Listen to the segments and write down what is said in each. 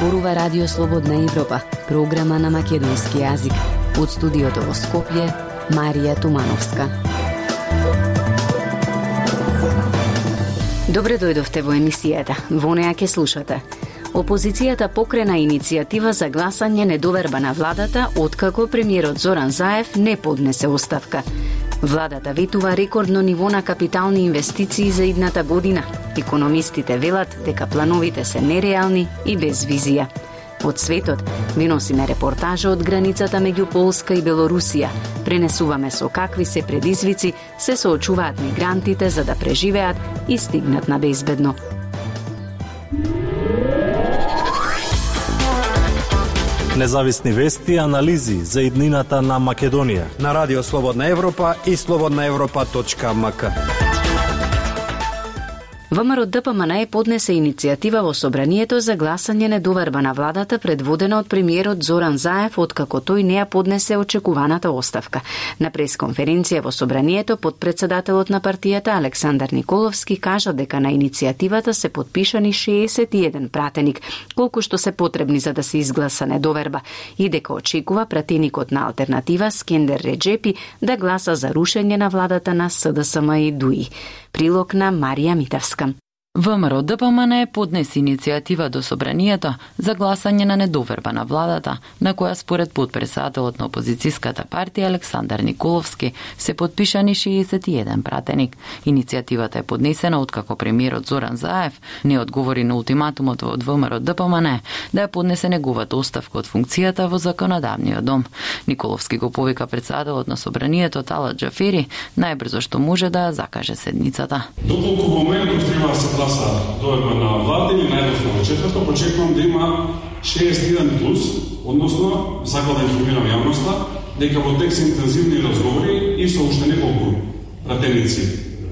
зборува Радио Слободна Европа, програма на македонски јазик. Од студиото во Скопје, Марија Тумановска. Добре дојдовте во емисијата. Во неја ќе слушате. Опозицијата покрена иницијатива за гласање недоверба на владата откако премиерот Зоран Заев не поднесе оставка. Владата ветува рекордно ниво на капитални инвестиции за идната година. Економистите велат дека плановите се нереални и без визија. Од светот ви носиме репортажа од границата меѓу Полска и Белорусија. Пренесуваме со какви се предизвици се соочуваат мигрантите за да преживеат и стигнат на безбедно. Независни вести и анализи за иднината на Македонија. На Радио Слободна Европа и слободнаевропа.мк. ВМРО ДПМН е поднесе иницијатива во Собранието за гласање недоверба на владата предводена од премиерот Зоран Заев откако тој не ја поднесе очекуваната оставка. На пресконференција во Собранието под председателот на партијата Александар Николовски кажа дека на иницијативата се подпишани 61 пратеник, колку што се потребни за да се изгласа недоверба и дека очекува пратеникот на алтернатива Скендер Реджепи да гласа за рушење на владата на СДСМ и ДУИ. Прилог на Марија Митавска. ВМРО ДПМН поднесе иницијатива до Собранието за гласање на недоверба на владата, на која според подпредседателот на опозицијската партија Александар Николовски се подпишани 61 пратеник. Иницијативата е поднесена откако премиерот Зоран Заев не одговори на ултиматумот од ВМРО ДПМН да ја поднесе неговата оставка од функцијата во законодавниот дом. Николовски го повика председателот на Собранието Тала Џафери најбрзо што може да закаже седницата. Доколку моментот треба да гласа дојдба на влада или најдосно во четврто, почекувам да има 61 плюс, односно, сакал да информирам јавноста, дека во текст интензивни разговори и со уште неколку пратеници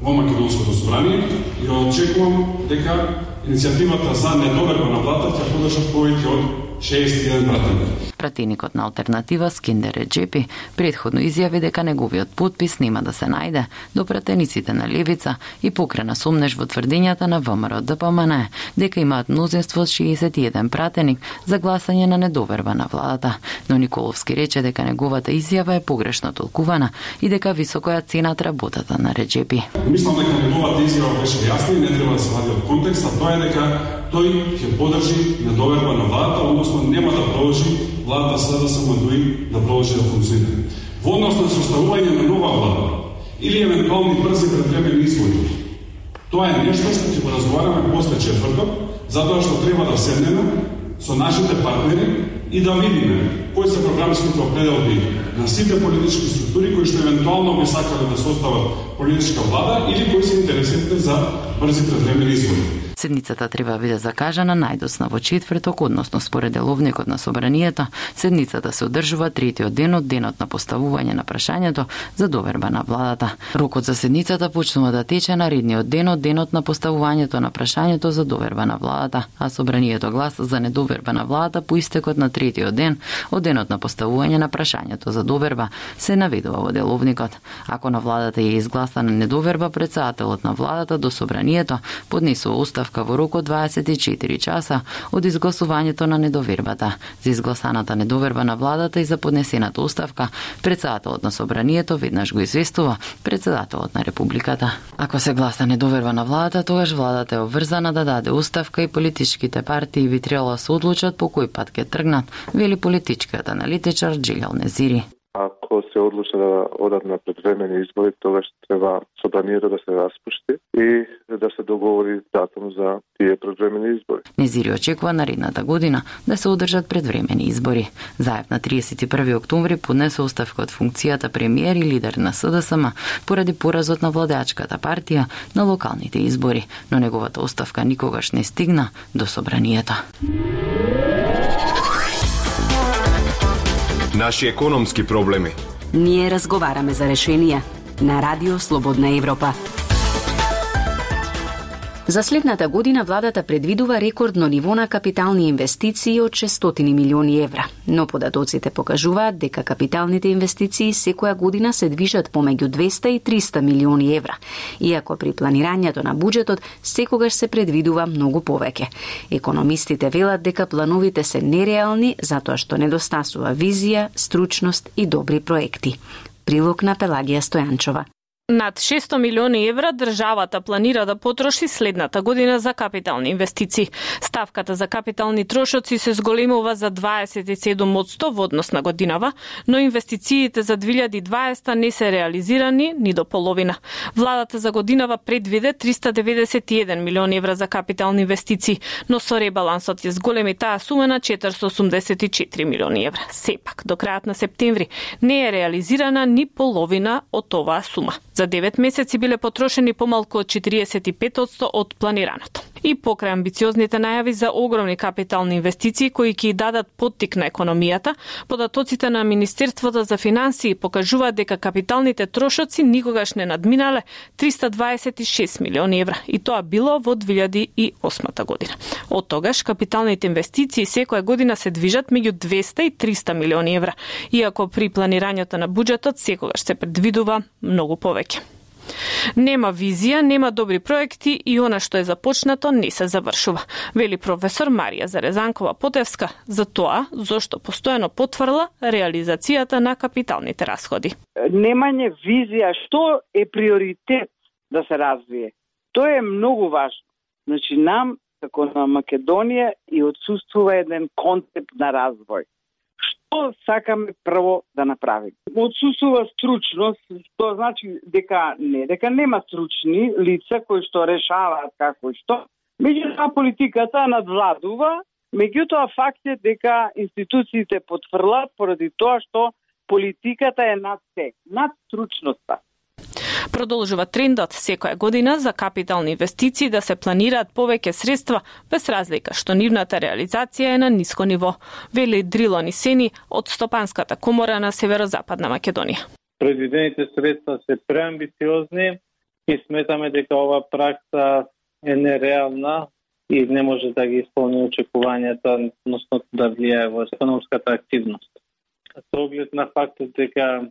во Македонското собрание и очекувам дека иницијативата за недоверба на влада ќе подржат повеќе од 61 пратеници. Пратеникот на алтернатива Скиндер Реджепи предходно изјави дека неговиот подпис нема да се најде до пратениците на Левица и покрена сумнеш во тврдењата на ВМРО ДПМН дека имаат мнозинство од 61 пратеник за гласање на недоверба на владата. Но Николовски рече дека неговата изјава е погрешно толкувана и дека високо ја ценат работата на Реджепи. Мислам дека неговата изјава беше јасна и не треба да се вади од контекст, а тоа е дека тој ќе подржи недоверба на владата, односно нема да продолжи владата следа само дуи да продолжи да функционира. Во однос на составување на нова влада или евентуални брзи предвремени избори. Тоа е нешто што ќе го разговараме после четврток, затоа што треба да седнеме со нашите партнери и да видиме кои се програмските определби на сите политички структури кои што евентуално би сакале да состават политичка влада или кои се интересите за брзи предвремени избори. Седницата треба биде закажана најдосна во четврток, односно според деловникот на собранието, седницата се одржува третиот ден од денот на поставување на прашањето за доверба на владата. Рокот за седницата почнува да тече на редниот ден од денот на поставувањето на прашањето за доверба на владата, а собранието глас за недоверба на владата по истекот на третиот ден од денот на поставување на прашањето за доверба се наведува во деловникот. Ако на владата е изгласана недоверба, председателот на владата до собранието поднесува устав оставка во рок од 24 часа од изгласувањето на недовербата. За изгласаната недоверба на владата и за поднесената оставка, председателот на собранието веднаш го известува председателот на републиката. Ако се гласа недоверба на владата, тогаш владата е обврзана да даде оставка и политичките партии би требало да се одлучат по кој пат ќе тргнат, вели политичкиот аналитичар Джилјал Незири. Ако се одлучат да одат на предвремени избори, тогаш треба собранието да се распушти и да се договори датум за тие предвремени избори. Незири очекува наредната година да се одржат предвремени избори. Заев на 31 октомври поднесе оставка од функцијата премиер и лидер на СДСМ поради поразот на владеачката партија на локалните избори, но неговата оставка никогаш не стигна до собранието. Наши економски проблеми. Ние разговараме за решенија на Радио Слободна Европа. За следната година владата предвидува рекордно ниво на капитални инвестиции од 600 милиони евра, но податоците покажуваат дека капиталните инвестиции секоја година се движат помеѓу 200 и 300 милиони евра, иако при планирањето на буџетот секогаш се предвидува многу повеќе. Економистите велат дека плановите се нереални затоа што недостасува визија, стручност и добри проекти. Прилог на Пелагија Стојанчова. Над 600 милиони евра државата планира да потроши следната година за капитални инвестиции. Ставката за капитални трошоци се зголемува за 27% во однос на годинава, но инвестициите за 2020 не се реализирани ни до половина. Владата за годинава предвиде 391 милиони евра за капитални инвестиции, но со ребалансот ја зголеми таа сума на 484 милиони евра. Сепак, до крајот на септември не е реализирана ни половина од оваа сума. За 9 месеци биле потрошени помалку од 45% од планираното. И покрај амбициозните најави за огромни капитални инвестиции кои ќе дадат поттик на економијата, податоците на Министерството за финансии покажуваат дека капиталните трошоци никогаш не надминале 326 милиони евра и тоа било во 2008 година. Од тогаш капиталните инвестиции секоја година се движат меѓу 200 и 300 милиони евра, иако при планирањето на буџетот секогаш се предвидува многу повеќе. Нема визија, нема добри проекти и она што е започнато не се завршува, вели професор Марија Зарезанкова Потевска за тоа зошто постојано потврла реализацијата на капиталните расходи. Немање визија што е приоритет да се развие. Тоа е многу важно. Значи нам како на Македонија и отсутствува еден концепт на развој што сакаме прво да направиме. Отсусува стручност, што значи дека не, дека нема стручни лица кои што решаваат како и што. Меѓутоа политиката надвладува, меѓутоа факт е дека институциите потврлат поради тоа што политиката е над се, над стручноста. Продолжува трендот секоја година за капитални инвестиции да се планираат повеќе средства без разлика што нивната реализација е на ниско ниво, вели Дрилани Сени од Стопанската комора на Северозападна Македонија. Предвидените средства се преамбициозни и сметаме дека ова пракса е нереална и не може да ги исполни очекувањата, односно да влијае во економската активност. Со оглед на фактот дека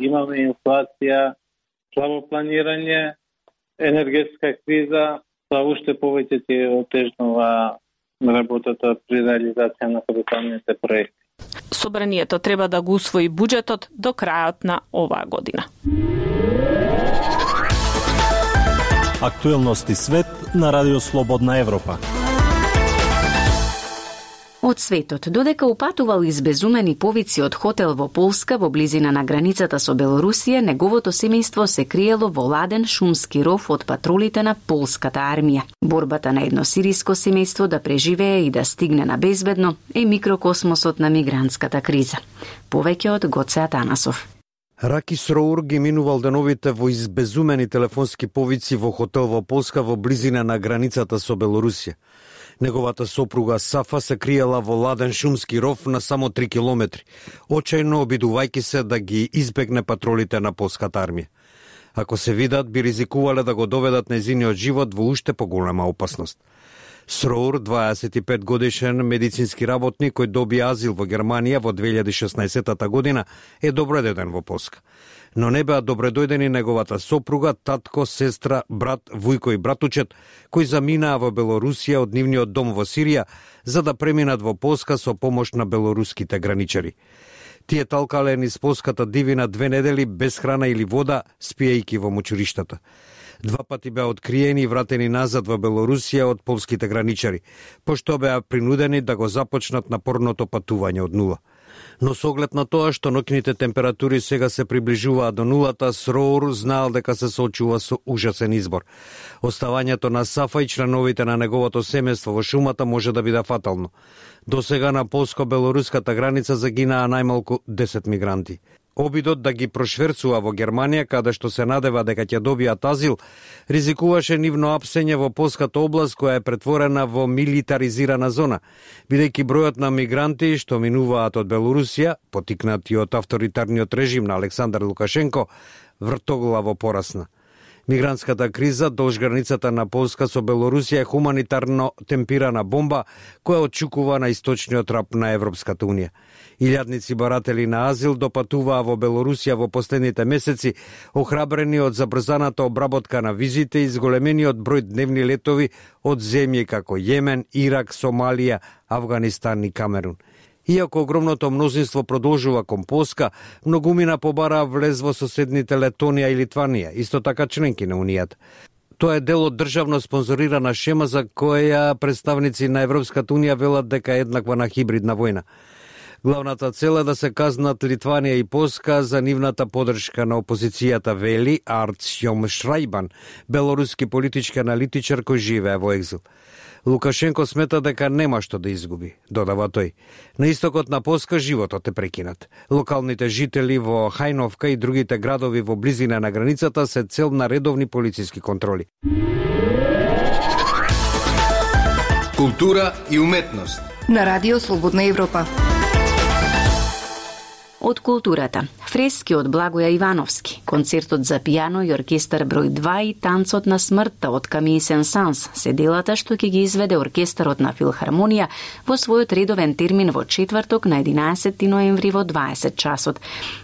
имаме инфлација, слабо планирање, енергетска криза, тоа уште повеќе ти отежнува работата при реализација на капиталните проекти. Собранието треба да го усвои буџетот до крајот на оваа година. Актуелности свет на Радио Слободна Европа од светот, додека упатувал избезумени повици од хотел во Полска во близина на границата со Белорусија, неговото семејство се криело во ладен шумски ров од патролите на полската армија. Борбата на едно сириско семејство да преживее и да стигне на безбедно е микрокосмосот на мигрантската криза. Повеќе од Гоце Атанасов. Раки Сроур ги минувал деновите во избезумени телефонски повици во хотел во Полска во близина на границата со Белорусија. Неговата сопруга Сафа се криела во ладен шумски ров на само 3 километри, очајно обидувајќи се да ги избегне патролите на полската армија. Ако се видат, би ризикувале да го доведат незиниот живот во уште поголема опасност. Сроур, 25 годишен медицински работник кој доби азил во Германија во 2016 година, е добредеден во Полска но не беа добредојдени неговата сопруга, татко, сестра, брат, вујко и братучет, кои заминаа во Белорусија од нивниот дом во Сирија, за да преминат во Полска со помош на белоруските граничари. Тие талкале низ полската дивина две недели без храна или вода, спиејки во мочуриштата. Два пати беа откриени и вратени назад во Белорусија од полските граничари, пошто беа принудени да го започнат напорното патување од нула но со оглед на тоа што ноќните температури сега се приближуваат до нулата, Сроур знаел дека се соочува со ужасен избор. Оставањето на Сафа и членовите на неговото семејство во шумата може да биде фатално. До сега на полско-белоруската граница загинаа најмалку 10 мигранти. Обидот да ги прошверцува во Германија, каде што се надева дека ќе добијат азил, ризикуваше нивно апсење во полската област која е претворена во милитаризирана зона, бидејќи бројот на мигранти што минуваат од Белорусија, потикнати од авторитарниот режим на Александар Лукашенко, вртоглаво порасна. Мигрантската криза долж границата на Полска со Белорусија е хуманитарно темпирана бомба која очукува на источниот рап на Европската Унија. Илјадници баратели на азил допатуваа во Белорусија во последните месеци, охрабрени од забрзаната обработка на визите и зголемениот број дневни летови од земји како Јемен, Ирак, Сомалија, Афганистан и Камерун. Иако огромното мнозинство продолжува кон Поска, многумина побараа влез во соседните Летонија и Литванија, исто така членки на Унијата. Тоа е дел од државно спонзорирана шема за која представници на Европската Унија велат дека е еднаква на хибридна војна. Главната цел е да се казнат Литванија и Поска за нивната подршка на опозицијата вели Арцјом Шрајбан, белоруски политички аналитичар кој живее во екзил. Лукашенко смета дека нема што да изгуби, додава тој. На истокот на Полска животот е прекинат. Локалните жители во Хајновка и другите градови во близина на границата се цел на редовни полициски контроли. Култура и уметност. На Радио Слободна Европа од културата. Фрески од Благоја Ивановски, концертот за пијано и оркестар број 2 и танцот на смртта од Камии Сенсанс се делата што ќе ги изведе оркестарот на Филхармонија во својот редовен термин во четврток на 11 ноември во 20 часот.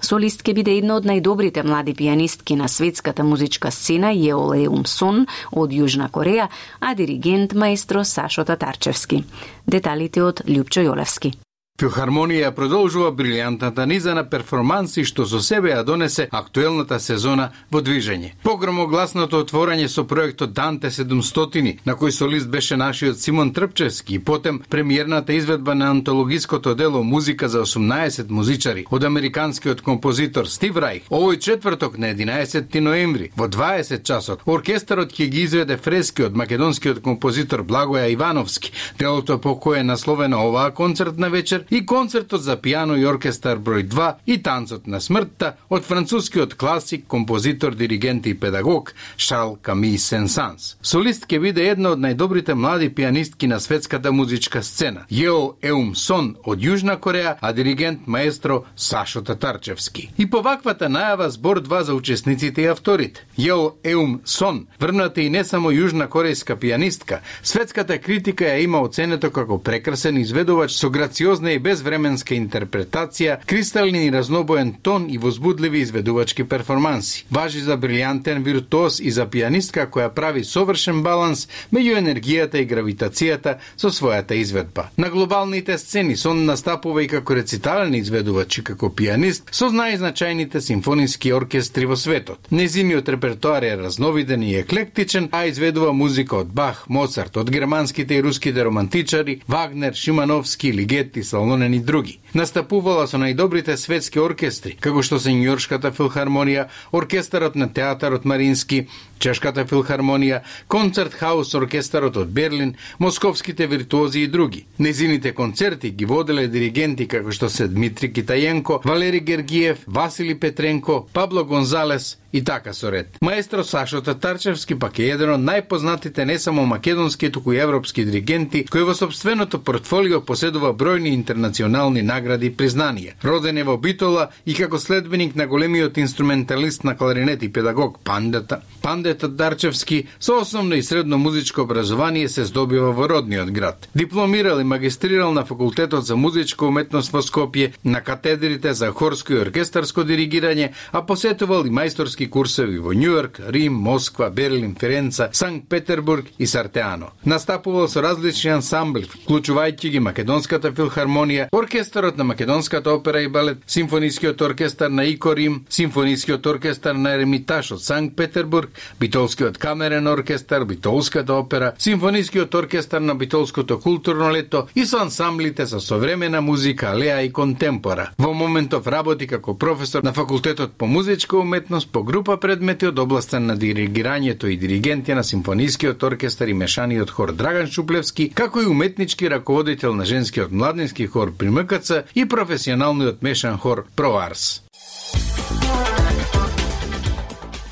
Солист ќе биде една од најдобрите млади пијанистки на светската музичка сцена Јеоле Умсон од Јужна Кореја, а диригент маестро Сашо Татарчевски. Деталите од Лјупчо Јолевски. Филхармонија продолжува брилјантната низа на перформанси што со себе ја донесе актуелната сезона во движење. Погромогласното отворање со проектот Данте 700, на кој солист беше нашиот Симон Трпчевски и потем премиерната изведба на антологиското дело Музика за 18 музичари од американскиот композитор Стив Райх. Овој четврток на 11 ноември во 20 часот оркестарот ќе ги изведе фрески од македонскиот композитор Благоја Ивановски. Делото по кое е насловено оваа концертна вечер и концертот за пијано и оркестар број 2 и танцот на смртта од францускиот класик, композитор, диригент и педагог Шарл Ками Сенсанс. Солист ќе биде една од најдобрите млади пианистки на светската музичка сцена. Јео Еум Сон од Јужна Кореја, а диригент маестро Сашо Татарчевски. И по ваквата најава збор 2 за учесниците и авторите. Јео Еум Сон, врната и не само јужна корејска пианистка, светската критика ја има оценето како прекрасен изведувач со грациозна и безвременска интерпретација, кристални и разнобоен тон и возбудливи изведувачки перформанси. Важи за брилјантен виртуоз и за пианистка која прави совршен баланс меѓу енергијата и гравитацијата со својата изведба. На глобалните сцени сон настапува и како рецитален изведувач и како пианист со најзначајните симфониски оркестри во светот. Незиниот репертоар е разновиден и еклектичен, а изведува музика од Бах, Моцарт, од германските и руските романтичари, Вагнер, Шимановски, Лигети, Салон Солонен други. Настапувала со најдобрите светски оркестри, како што се Њоршката филхармонија, оркестарот на театарот Марински, Чешката филхармонија, Концерт Хаус оркестарот од Берлин, Московските виртуози и други. Незините концерти ги воделе диригенти како што се Дмитри Китајенко, Валери Гергиев, Васили Петренко, Пабло Гонзалес и така со ред. Маестро Сашо Татарчевски пак е еден од најпознатите не само македонски, туку и европски диригенти, кој во собственото портфолио поседува бројни интернационални награди и признанија. Роден е во Битола и како следбеник на големиот инструменталист на кларинет и педагог Пандата, Пандата Андета Дарчевски со основно и средно музичко образование се здобива во родниот град. Дипломирал и магистрирал на факултетот за музичка уметност во Скопје, на катедрите за хорско и оркестарско диригирање, а посетувал и мајсторски курсови во Њујорк, Рим, Москва, Берлин, Ференца, Санкт Петербург и Сартеано. Настапувал со различни ансамбли, вклучувајќи ги Македонската филхармонија, оркестарот на Македонската опера и балет, симфонискиот оркестар на Ико Рим, симфонискиот оркестар на Еремитаж од Санкт Петербург, Битолскиот камерен оркестар, Битолската опера, Симфонискиот оркестар на Битолското културно лето и со ансамблите за современа музика, леа и контемпора. Во моментов работи како професор на факултетот по музичка уметност по група предмети од областта на диригирањето и диригенти на Симфонискиот оркестар и мешаниот хор Драган Шуплевски, како и уметнички раководител на женскиот младински хор при МКЦ и професионалниот мешан хор Проарс.